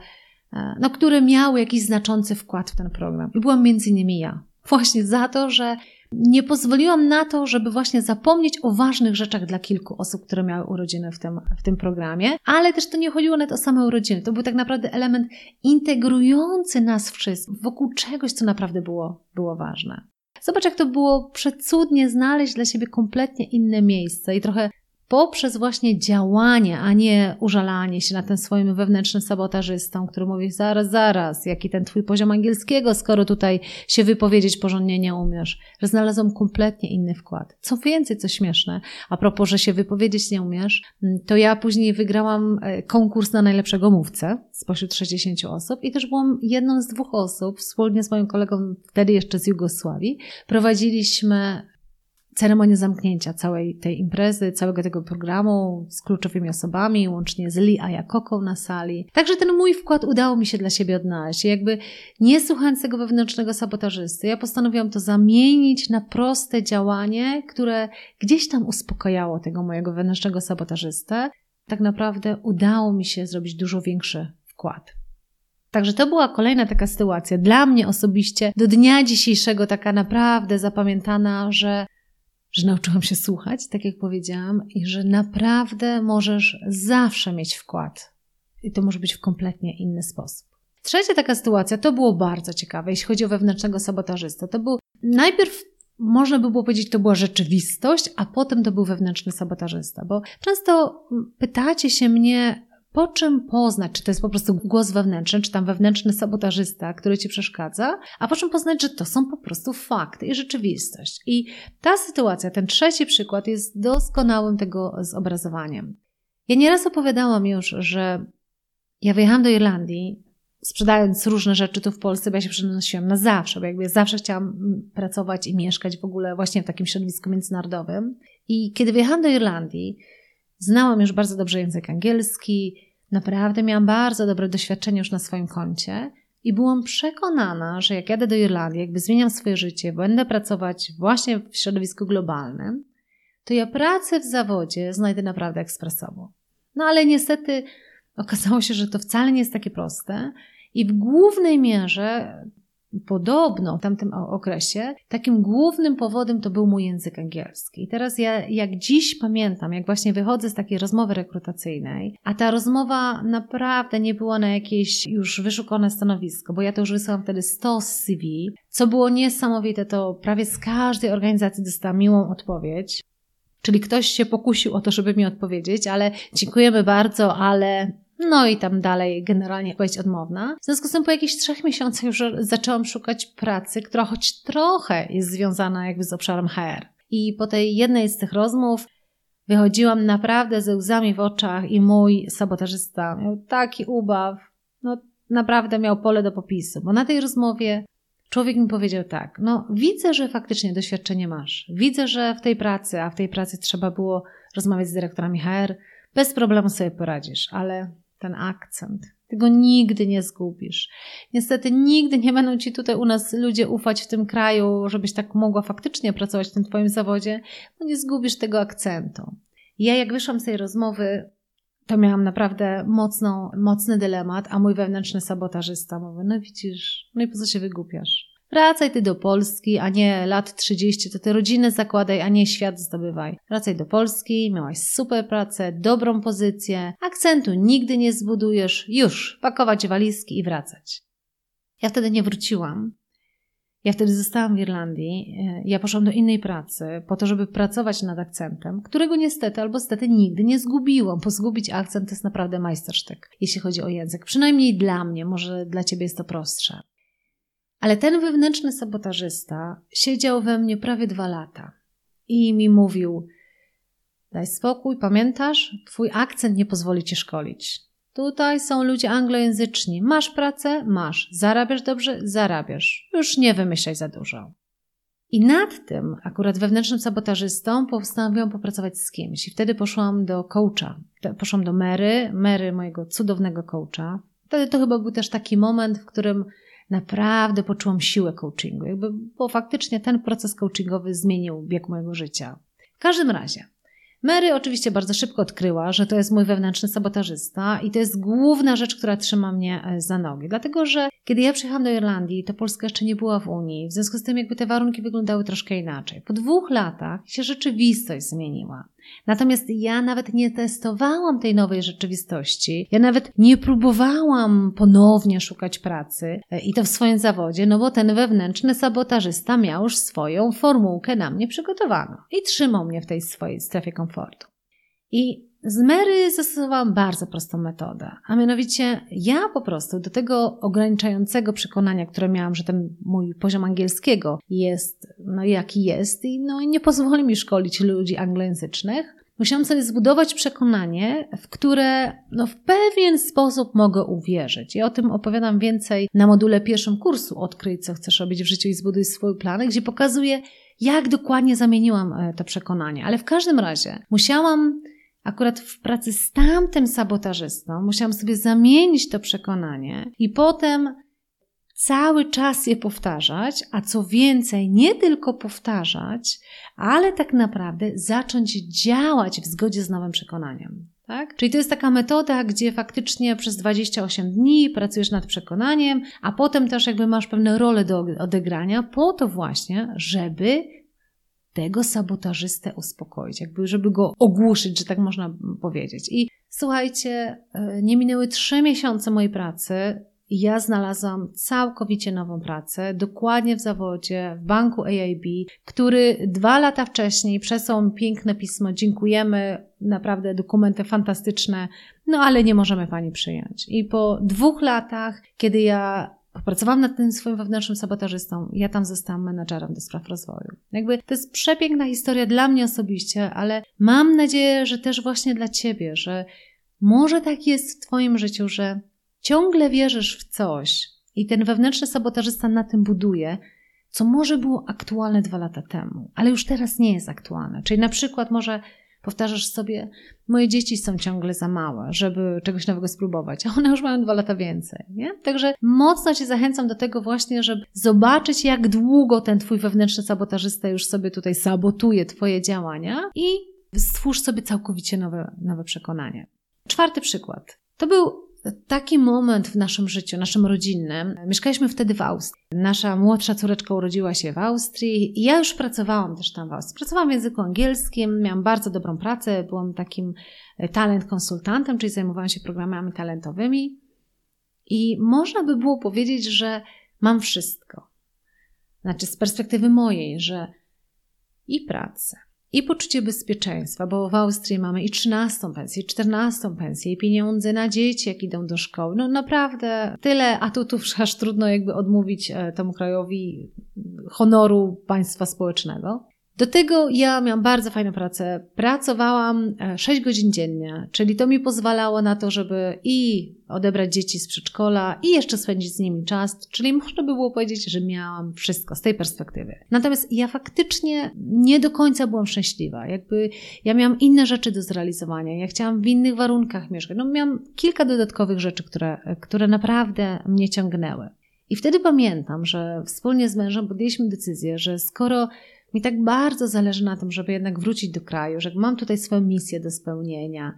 e, no, które miały jakiś znaczący wkład w ten program. I byłam między innymi ja. Właśnie za to, że nie pozwoliłam na to, żeby właśnie zapomnieć o ważnych rzeczach dla kilku osób, które miały urodziny w tym, w tym programie, ale też to nie chodziło nawet o same urodziny. To był tak naprawdę element integrujący nas wszystkich wokół czegoś, co naprawdę było, było ważne. Zobacz, jak to było przecudnie znaleźć dla siebie kompletnie inne miejsce i trochę poprzez właśnie działanie, a nie użalanie się na ten swoim wewnętrznym sabotażystą, który mówi zaraz, zaraz, jaki ten twój poziom angielskiego, skoro tutaj się wypowiedzieć porządnie nie umiesz. Że znalazłam kompletnie inny wkład. Co więcej, co śmieszne, a propos, że się wypowiedzieć nie umiesz, mm, to ja później wygrałam e, konkurs na najlepszego mówcę spośród 60 osób i też byłam jedną z dwóch osób, wspólnie z moim kolegą, wtedy jeszcze z Jugosławii, prowadziliśmy ceremonię zamknięcia całej tej imprezy, całego tego programu z kluczowymi osobami, łącznie z Lee Ayakoką na sali. Także ten mój wkład udało mi się dla siebie odnaleźć. Jakby nie słuchając tego wewnętrznego sabotażysty, ja postanowiłam to zamienić na proste działanie, które gdzieś tam uspokajało tego mojego wewnętrznego sabotażystę. Tak naprawdę udało mi się zrobić dużo większy wkład. Także to była kolejna taka sytuacja dla mnie osobiście do dnia dzisiejszego taka naprawdę zapamiętana, że że nauczyłam się słuchać, tak jak powiedziałam, i że naprawdę możesz zawsze mieć wkład. I to może być w kompletnie inny sposób. Trzecia taka sytuacja, to było bardzo ciekawe, jeśli chodzi o wewnętrznego sabotażystę. To był najpierw można by było powiedzieć, to była rzeczywistość, a potem to był wewnętrzny sabotażysta, bo często pytacie się mnie, po czym poznać, czy to jest po prostu głos wewnętrzny, czy tam wewnętrzny sabotażysta, który ci przeszkadza, a po czym poznać, że to są po prostu fakty i rzeczywistość. I ta sytuacja, ten trzeci przykład jest doskonałym tego zobrazowaniem. Ja nieraz opowiadałam już, że ja wyjechałam do Irlandii, sprzedając różne rzeczy tu w Polsce, bo ja się przenosiłam na zawsze, bo jakby zawsze chciałam pracować i mieszkać w ogóle właśnie w takim środowisku międzynarodowym. I kiedy wyjechałam do Irlandii, Znałam już bardzo dobrze język angielski, naprawdę miałam bardzo dobre doświadczenie już na swoim koncie i byłam przekonana, że jak jadę do Irlandii, jakby zmieniam swoje życie, będę pracować właśnie w środowisku globalnym, to ja pracę w zawodzie znajdę naprawdę ekspresowo. No ale niestety okazało się, że to wcale nie jest takie proste i w głównej mierze Podobno w tamtym okresie takim głównym powodem to był mój język angielski. I teraz ja, jak dziś pamiętam, jak właśnie wychodzę z takiej rozmowy rekrutacyjnej, a ta rozmowa naprawdę nie była na jakieś już wyszukane stanowisko, bo ja to już wysłałam wtedy 100 CV, co było niesamowite, to prawie z każdej organizacji dostałam miłą odpowiedź. Czyli ktoś się pokusił o to, żeby mi odpowiedzieć, ale dziękujemy bardzo, ale No i tam dalej generalnie odpowiedź odmowna. W związku z tym po jakichś trzech miesiącach już zaczęłam szukać pracy, która choć trochę jest związana jakby z obszarem HR. I po tej jednej z tych rozmów wychodziłam naprawdę ze łzami w oczach i mój sabotażysta miał taki ubaw, no naprawdę miał pole do popisu, bo na tej rozmowie człowiek mi powiedział tak, no widzę, że faktycznie doświadczenie masz, widzę, że w tej pracy, a w tej pracy trzeba było rozmawiać z dyrektorami HR, bez problemu sobie poradzisz, ale ten akcent, ty go nigdy nie zgubisz. Niestety nigdy nie będą ci tutaj u nas ludzie ufać w tym kraju, żebyś tak mogła faktycznie pracować w tym twoim zawodzie, bo nie zgubisz tego akcentu. Ja jak wyszłam z tej rozmowy, to miałam naprawdę mocną, mocny dylemat, a mój wewnętrzny sabotażysta mówi, no widzisz, no i po co się wygłupiasz? Wracaj ty do Polski, a nie lat 30, to ty rodzinę zakładaj, a nie świat zdobywaj. Wracaj do Polski, miałaś super pracę, dobrą pozycję, akcentu nigdy nie zbudujesz, już, pakować walizki i wracać. Ja wtedy nie wróciłam, ja wtedy zostałam w Irlandii, ja poszłam do innej pracy po to, żeby pracować nad akcentem, którego niestety albo stety nigdy nie zgubiłam, bo zgubić akcent to jest naprawdę majstersztyk, jeśli chodzi o język. Przynajmniej dla mnie, może dla ciebie jest to prostsze. Ale ten wewnętrzny sabotażysta siedział we mnie prawie dwa lata i mi mówił: Daj spokój, pamiętasz? Twój akcent nie pozwoli ci szkolić. Tutaj są ludzie anglojęzyczni. Masz pracę? Masz. Zarabiasz dobrze? Zarabiasz. Już nie wymyślaj za dużo. I nad tym, akurat wewnętrznym sabotażystą, postanowiłam popracować z kimś. I wtedy poszłam do coacha. Poszłam do Mary, Mary mojego cudownego coacha. Wtedy to chyba był też taki moment, w którym naprawdę poczułam siłę coachingu, jakby, bo faktycznie ten proces coachingowy zmienił bieg mojego życia. W każdym razie, Mary oczywiście bardzo szybko odkryła, że to jest mój wewnętrzny sabotażysta i to jest główna rzecz, która trzyma mnie e, za nogi. Dlatego, że kiedy ja przyjechałam do Irlandii, to Polska jeszcze nie była w Unii. W związku z tym jakby te warunki wyglądały troszkę inaczej. Po dwóch latach się rzeczywistość zmieniła. Natomiast ja nawet nie testowałam tej nowej rzeczywistości. Ja nawet nie próbowałam ponownie szukać pracy e, i to w swoim zawodzie, no bo ten wewnętrzny sabotażysta miał już swoją formułkę na mnie przygotowaną i trzymał mnie w tej swojej strefie komfortu. I z Mary zastosowałam bardzo prostą metodę, a mianowicie ja po prostu do tego ograniczającego przekonania, które miałam, że ten mój poziom angielskiego jest no jaki jest i no nie pozwoli mi szkolić ludzi anglojęzycznych, musiałam sobie zbudować przekonanie, w które no, w pewien sposób mogę uwierzyć. I o tym opowiadam więcej na module pierwszym kursu Odkryj, co chcesz robić w życiu i zbuduj swój plan, gdzie pokazuję, jak dokładnie zamieniłam e, to przekonanie. Ale w każdym razie musiałam Akurat w pracy z tamtym sabotażystą musiałam sobie zamienić to przekonanie i potem cały czas je powtarzać, a co więcej, nie tylko powtarzać, ale tak naprawdę zacząć działać w zgodzie z nowym przekonaniem. Tak? Czyli to jest taka metoda, gdzie faktycznie przez 28 dni pracujesz nad przekonaniem, a potem też jakby masz pewne role do odegrania po to właśnie, żeby tego sabotażystę uspokoić, jakby żeby go ogłuszyć, że tak można powiedzieć. I słuchajcie, e, nie minęły trzy miesiące mojej pracy ja znalazłam całkowicie nową pracę, dokładnie w zawodzie, w banku AIB, który dwa lata wcześniej przesłał piękne pismo, dziękujemy, naprawdę dokumenty fantastyczne, no ale nie możemy Pani przyjąć. I po dwóch latach, kiedy ja Popracowałam nad tym swoim wewnętrznym sabotażystą. Ja tam zostałam menadżerem do spraw rozwoju. Jakby to jest przepiękna historia dla mnie osobiście, ale mam nadzieję, że też właśnie dla ciebie, że może tak jest w twoim życiu, że ciągle wierzysz w coś i ten wewnętrzny sabotażysta na tym buduje, co może było aktualne dwa lata temu, ale już teraz nie jest aktualne. Czyli na przykład może Powtarzasz sobie, moje dzieci są ciągle za małe, żeby czegoś nowego spróbować, a one już mają dwa lata więcej. Nie? Także mocno Cię zachęcam do tego właśnie, żeby zobaczyć, jak długo ten Twój wewnętrzny sabotażysta już sobie tutaj sabotuje Twoje działania i stwórz sobie całkowicie nowe, nowe przekonanie. Czwarty przykład. To był taki moment w naszym życiu, naszym rodzinnym. Mieszkaliśmy wtedy w Austrii. Nasza młodsza córeczka urodziła się w Austrii i ja już pracowałam też tam w Austrii. Pracowałam w języku angielskim, miałam bardzo dobrą pracę, byłam takim e, talent konsultantem, czyli zajmowałam się programami talentowymi. I można by było powiedzieć, że mam wszystko. Znaczy, z perspektywy mojej, że i pracę, i poczucie bezpieczeństwa, bo w Austrii mamy i 13 pensję, i 14 pensję, i pieniądze na dzieci, jak idą do szkoły. No naprawdę tyle atutów, że aż trudno jakby odmówić e, temu krajowi honoru państwa społecznego. Do tego ja miałam bardzo fajną pracę. Pracowałam 6 e, godzin dziennie, czyli to mi pozwalało na to, żeby i odebrać dzieci z przedszkola i jeszcze spędzić z nimi czas, czyli można by było powiedzieć, że miałam wszystko z tej perspektywy. Natomiast ja faktycznie nie do końca byłam szczęśliwa. Jakby ja miałam inne rzeczy do zrealizowania. Ja chciałam w innych warunkach mieszkać. No miałam kilka dodatkowych rzeczy, które, które naprawdę mnie ciągnęły. I wtedy pamiętam, że wspólnie z mężem podjęliśmy decyzję, że skoro mi tak bardzo zależy na tym, żeby jednak wrócić do kraju, że mam tutaj swoją misję do spełnienia,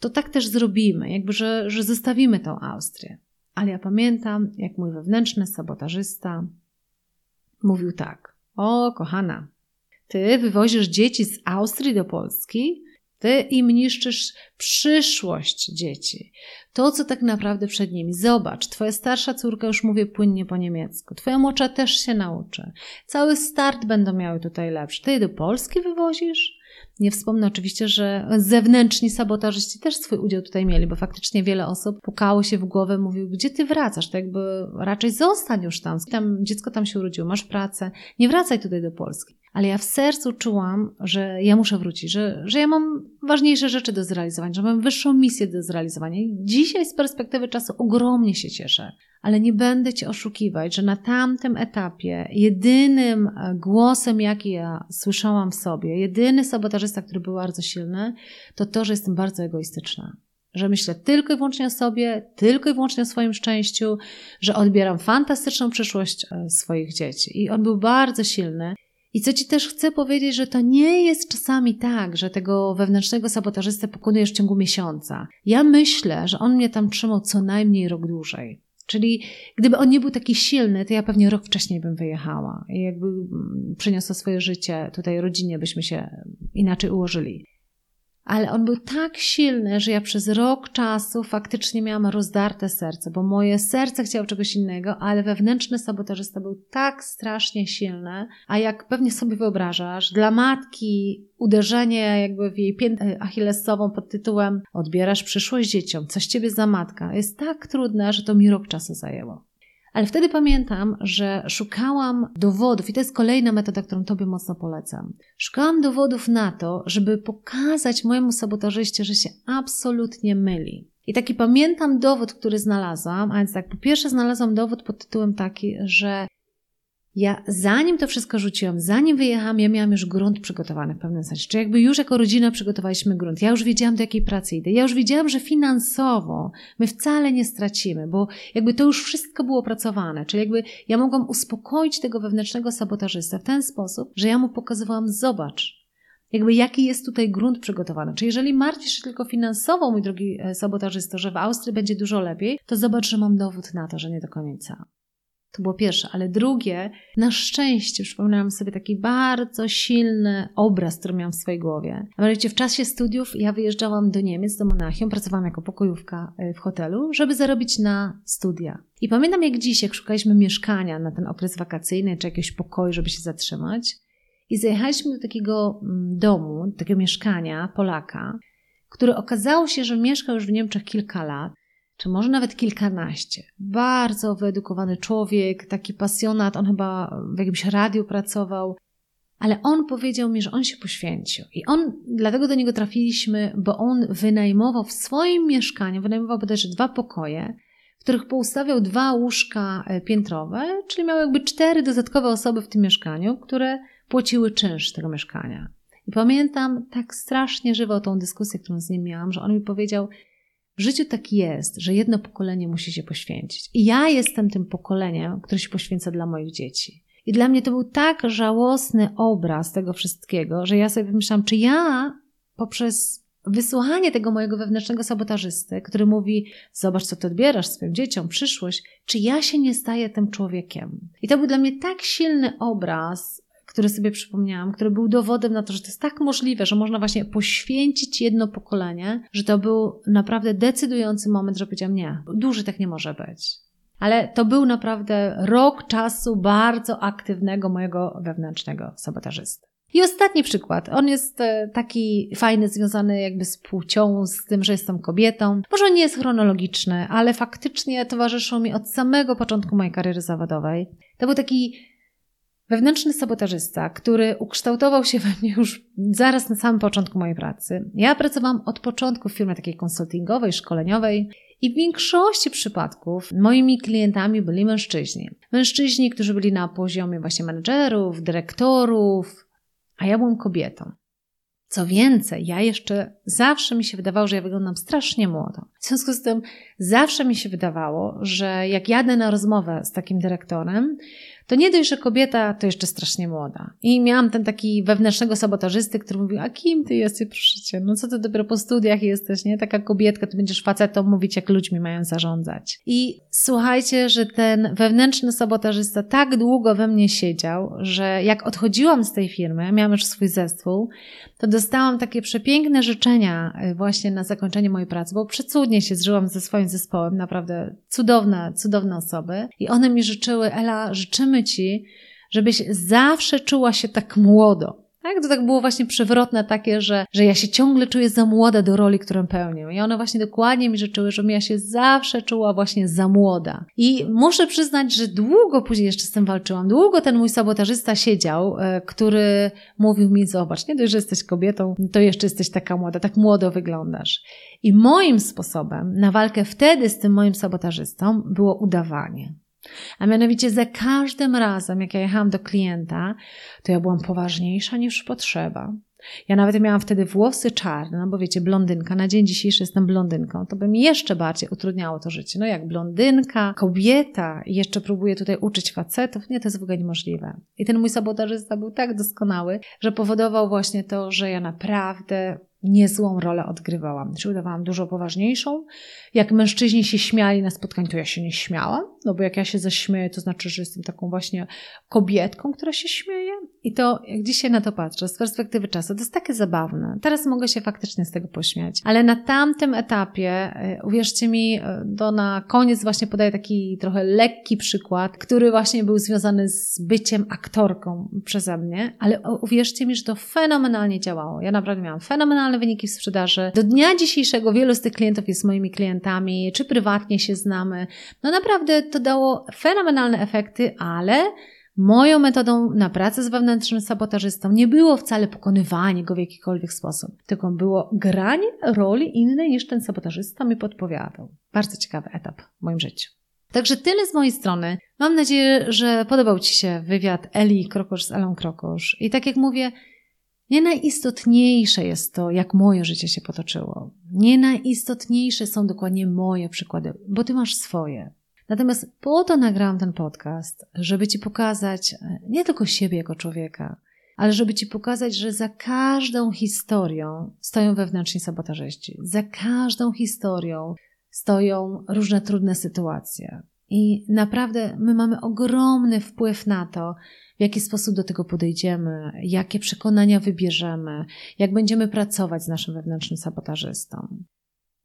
to tak też zrobimy, jakby, że, że zostawimy tą Austrię. Ale ja pamiętam, jak mój wewnętrzny sabotażysta mówił tak: O, kochana, ty wywozisz dzieci z Austrii do Polski, ty im niszczysz przyszłość dzieci. To, co tak naprawdę przed nimi. Zobacz, twoja starsza córka już mówi płynnie po niemiecku. Twoja młodsza też się nauczy. Cały start będą miały tutaj lepszy. Ty do Polski wywozisz? Nie wspomnę oczywiście, że zewnętrzni sabotażyści też swój udział tutaj mieli, bo faktycznie wiele osób pukało się w głowę, mówił, gdzie ty wracasz? To jakby raczej zostań już tam. tam. Dziecko tam się urodziło, masz pracę, nie wracaj tutaj do Polski ale ja w sercu czułam, że ja muszę wrócić, że, że ja mam ważniejsze rzeczy do zrealizowania, że mam wyższą misję do zrealizowania. I dzisiaj z perspektywy czasu ogromnie się cieszę, ale nie będę Cię oszukiwać, że na tamtym etapie jedynym e, głosem, jaki ja słyszałam w sobie, jedyny sabotażysta, który był bardzo silny, to to, że jestem bardzo egoistyczna że myślę tylko i wyłącznie o sobie, tylko i wyłącznie o swoim szczęściu, że odbieram fantastyczną przyszłość e, swoich dzieci. I on był bardzo silny. I co Ci też chcę powiedzieć, że to nie jest czasami tak, że tego wewnętrznego sabotażystę pokonujesz w ciągu miesiąca. Ja myślę, że on mnie tam trzymał co najmniej rok dłużej. Czyli gdyby on nie był taki silny, to ja pewnie rok wcześniej bym wyjechała. I jakby mm, przyniosła swoje życie tutaj rodzinie, byśmy się inaczej ułożyli ale on był tak silny, że ja przez rok czasu faktycznie miałam rozdarte serce, bo moje serce chciało czegoś innego, ale wewnętrzny sabotażysta był tak strasznie silny, a jak pewnie sobie wyobrażasz, dla matki uderzenie jakby w jej piętę achillesową pod tytułem odbierasz przyszłość dzieciom, coś ciebie za matka, jest tak trudne, że to mi rok czasu zajęło. Ale wtedy pamiętam, że szukałam dowodów, i to jest kolejna metoda, którą Tobie mocno polecam. Szukałam dowodów na to, żeby pokazać mojemu sabotażyście, że się absolutnie myli. I taki pamiętam dowód, który znalazłam, a więc tak, po pierwsze znalazłam dowód pod tytułem taki, że ja zanim to wszystko rzuciłam, zanim wyjechałam, ja miałam już grunt przygotowany w pewnym sensie. Czy jakby już jako rodzina przygotowaliśmy grunt. Ja już wiedziałam, do jakiej pracy idę. Ja już wiedziałam, że finansowo my wcale nie stracimy, bo jakby to już wszystko było opracowane. Czyli jakby ja mogłam uspokoić tego wewnętrznego sabotażystę w ten sposób, że ja mu pokazywałam, zobacz, jakby jaki jest tutaj grunt przygotowany. Czy jeżeli martwisz się tylko finansowo, mój drogi e, sabotażysto, że w Austrii będzie dużo lepiej, to zobacz, że mam dowód na to, że nie do końca. To było pierwsze, ale drugie, na szczęście przypomniałam sobie taki bardzo silny obraz, który miałam w swojej głowie. A mianowicie w czasie studiów ja wyjeżdżałam do Niemiec, do Monachium, pracowałam jako pokojówka e, w hotelu, żeby zarobić na studia. I pamiętam jak dziś, jak szukaliśmy mieszkania na ten okres wakacyjny, czy jakiegoś pokoju, żeby się zatrzymać. I zajechaliśmy do takiego mm, domu, do takiego mieszkania Polaka, który okazało się, że mieszkał już w Niemczech kilka lat czy może nawet kilkanaście. Bardzo wyedukowany człowiek, taki pasjonat, on chyba w jakimś radiu pracował, ale on powiedział mi, że on się poświęcił. I on, dlatego do niego trafiliśmy, bo on wynajmował w swoim mieszkaniu, wynajmował bodajże dwa pokoje, w których poustawiał dwa łóżka e, piętrowe, czyli miał jakby cztery dodatkowe osoby w tym mieszkaniu, które płaciły czynsz tego mieszkania. I pamiętam tak strasznie żywo tą dyskusję, którą z nim miałam, że on mi powiedział, w życiu tak jest, że jedno pokolenie musi się poświęcić. I ja jestem tym pokoleniem, które się poświęca dla moich dzieci. I dla mnie to był tak żałosny obraz tego wszystkiego, że ja sobie pomyślałam, czy ja poprzez wysłuchanie tego mojego wewnętrznego sabotażysty, który mówi: Zobacz, co ty odbierasz swoim dzieciom, przyszłość, czy ja się nie staję tym człowiekiem? I to był dla mnie tak silny obraz który sobie przypomniałam, który był dowodem na to, że to jest tak możliwe, że można właśnie poświęcić jedno pokolenie, że to był naprawdę decydujący moment, że powiedziałam nie, dłużej tak nie może być. Ale to był naprawdę rok czasu bardzo aktywnego mojego wewnętrznego sabotażysty. I ostatni przykład. On jest e, taki fajny, związany jakby z płcią, z tym, że jestem kobietą. Może nie jest chronologiczny, ale faktycznie towarzyszył mi od samego początku mojej kariery zawodowej. To był taki wewnętrzny sabotażysta, który ukształtował się we mnie już zaraz na samym początku mojej pracy. Ja pracowałam od początku w firmie takiej konsultingowej, szkoleniowej. I w większości przypadków moimi klientami byli mężczyźni. Mężczyźni, którzy byli na poziomie właśnie menedżerów, dyrektorów, a ja byłam kobietą. Co więcej, ja jeszcze zawsze mi się wydawało, że ja wyglądam strasznie młodo. W związku z tym zawsze mi się wydawało, że jak jadę na rozmowę z takim dyrektorem, to nie dość, że kobieta to jeszcze strasznie młoda. I miałam ten taki wewnętrznego sabotażysty, który mówił, a kim ty jesteś, proszę cię, no co ty dopiero po studiach jesteś, nie? Taka kobietka, ty będziesz facetą mówić, jak ludźmi mają zarządzać. I słuchajcie, że ten wewnętrzny sabotażysta tak długo we mnie siedział, że jak odchodziłam z tej firmy, miałam już swój zespół, to dostałam takie przepiękne życzenia y, właśnie na zakończenie mojej pracy, bo przecudnie się zżyłam ze swoim zespołem, naprawdę cudowne, cudowne osoby. I one mi życzyły, Ela, życzymy Ci, żebyś zawsze czuła się tak młodo. Tak? To tak było właśnie przewrotne takie, że, że ja się ciągle czuję za młoda do roli, którą pełnię. I one właśnie dokładnie mi życzyły, żebym ja się zawsze czuła właśnie za młoda. I muszę przyznać, że długo później jeszcze z tym walczyłam. Długo ten mój sabotażysta siedział, e, który mówił mi, zobacz, nie dość, że jesteś kobietą, to jeszcze jesteś taka młoda, tak młodo wyglądasz. I moim sposobem na walkę wtedy z tym moim sabotażystą było udawanie. A mianowicie za każdym razem, jak ja jechałam do klienta, to ja byłam poważniejsza niż potrzeba. Ja nawet miałam wtedy włosy czarne, no bo wiecie, blondynka, na dzień dzisiejszy jestem blondynką, to by mi jeszcze bardziej utrudniało to życie. No jak blondynka, kobieta jeszcze próbuje tutaj uczyć facetów, nie, to jest w ogóle niemożliwe. I ten mój sabotażysta był tak doskonały, że powodował właśnie to, że ja naprawdę niezłą rolę odgrywałam. Czy udawałam dużo poważniejszą. Jak mężczyźni się śmiali na spotkaniu, to ja się nie śmiałam, no bo jak ja się zaśmieję, to znaczy, że jestem taką właśnie kobietką, która się śmieje. I to, jak dzisiaj na to patrzę, z perspektywy czasu, to jest takie zabawne. Teraz mogę się faktycznie z tego pośmiać. Ale na tamtym etapie, e, uwierzcie mi, e, to na koniec właśnie podaję taki trochę lekki przykład, który właśnie był związany z byciem aktorką przeze mnie, ale uwierzcie mi, że to fenomenalnie działało. Ja naprawdę miałam fenomenalne wyniki w sprzedaży. Do dnia dzisiejszego wielu z tych klientów jest moimi klientami, czy prywatnie się znamy. No naprawdę to dało fenomenalne efekty, ale Moją metodą na pracę z wewnętrznym sabotażystą nie było wcale pokonywanie go w jakikolwiek sposób, tylko było granie roli innej niż ten sabotażysta mi podpowiadał. Bardzo ciekawy etap w moim życiu. Także tyle z mojej strony. Mam nadzieję, że podobał Ci się wywiad Eli Krokosz z Elą Krokosz. I tak jak mówię, nie najistotniejsze jest to, jak moje życie się potoczyło. Nie najistotniejsze są dokładnie moje przykłady, bo Ty masz swoje. Natomiast po to nagrałam ten podcast, żeby Ci pokazać e, nie tylko siebie jako człowieka, ale żeby Ci pokazać, że za każdą historią stoją wewnętrzni sabotażyści. Za każdą historią stoją różne trudne sytuacje. I naprawdę my mamy ogromny wpływ na to, w jaki sposób do tego podejdziemy, jakie przekonania wybierzemy, jak będziemy pracować z naszym wewnętrznym sabotażystą.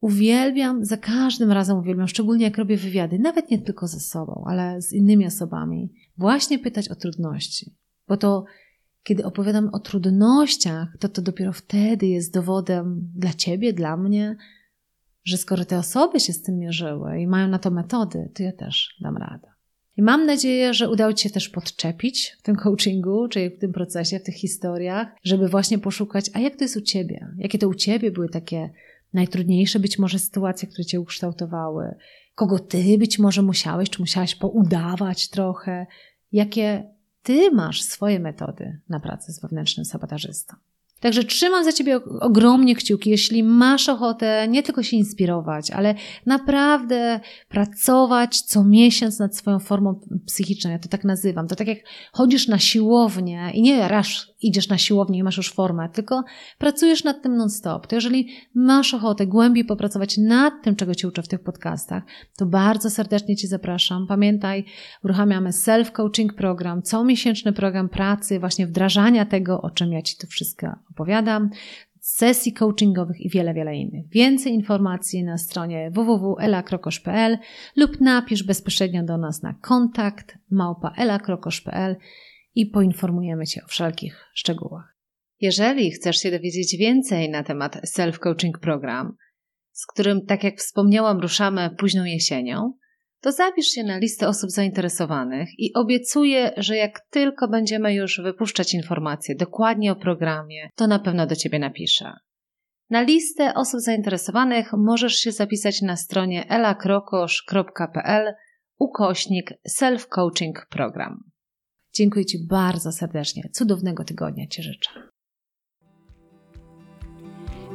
Uwielbiam, za każdym razem uwielbiam, szczególnie jak robię wywiady, nawet nie tylko ze sobą, ale z innymi osobami, właśnie pytać o trudności. Bo to, kiedy opowiadam o trudnościach, to to dopiero wtedy jest dowodem dla ciebie, dla mnie, że skoro te osoby się z tym mierzyły i mają na to metody, to ja też dam radę. I mam nadzieję, że udało Ci się też podczepić w tym coachingu, czyli w tym procesie, w tych historiach, żeby właśnie poszukać, a jak to jest u Ciebie? Jakie to u Ciebie były takie najtrudniejsze być może sytuacje, które cię ukształtowały, kogo ty być może musiałeś, czy musiałaś poudawać trochę, jakie ty masz swoje metody na pracę z wewnętrznym sabotażystą. Także trzymam za Ciebie ogromnie kciuki, jeśli masz ochotę nie tylko się inspirować, ale naprawdę pracować co miesiąc nad swoją formą psychiczną. Ja to tak nazywam. To tak jak chodzisz na siłownię i nie raz idziesz na siłownię i masz już formę, tylko pracujesz nad tym non-stop. To jeżeli masz ochotę głębiej popracować nad tym, czego Cię uczę w tych podcastach, to bardzo serdecznie Cię zapraszam. Pamiętaj, uruchamiamy self-coaching program, comiesięczny program pracy, właśnie wdrażania tego, o czym ja Ci tu wszystko opowiadam, sesji coachingowych i wiele, wiele innych. Więcej informacji na stronie www.elakrokosz.pl lub napisz bezpośrednio do nas na kontakt małpa i poinformujemy Cię o wszelkich szczegółach. Jeżeli chcesz się dowiedzieć więcej na temat Self-Coaching Program, z którym, tak jak wspomniałam, ruszamy późną jesienią, to zapisz się na listę osób zainteresowanych i obiecuję, że jak tylko będziemy już wypuszczać informacje dokładnie o programie, to na pewno do Ciebie napiszę. Na listę osób zainteresowanych możesz się zapisać na stronie elakrokosz.pl ukośnik self-coaching program. Dziękuję Ci bardzo serdecznie. Cudownego tygodnia Ci życzę.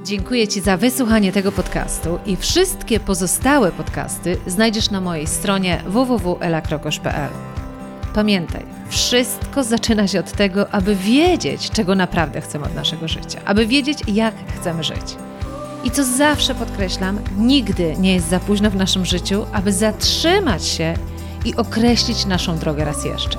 Dziękuję Ci za wysłuchanie tego podcastu i wszystkie pozostałe podcasty znajdziesz na mojej stronie www.elakrokosz.pl. Pamiętaj, wszystko zaczyna się od tego, aby wiedzieć, czego naprawdę chcemy od naszego życia, aby wiedzieć, jak chcemy żyć. I co zawsze podkreślam, nigdy nie jest za późno w naszym życiu, aby zatrzymać się i określić naszą drogę raz jeszcze.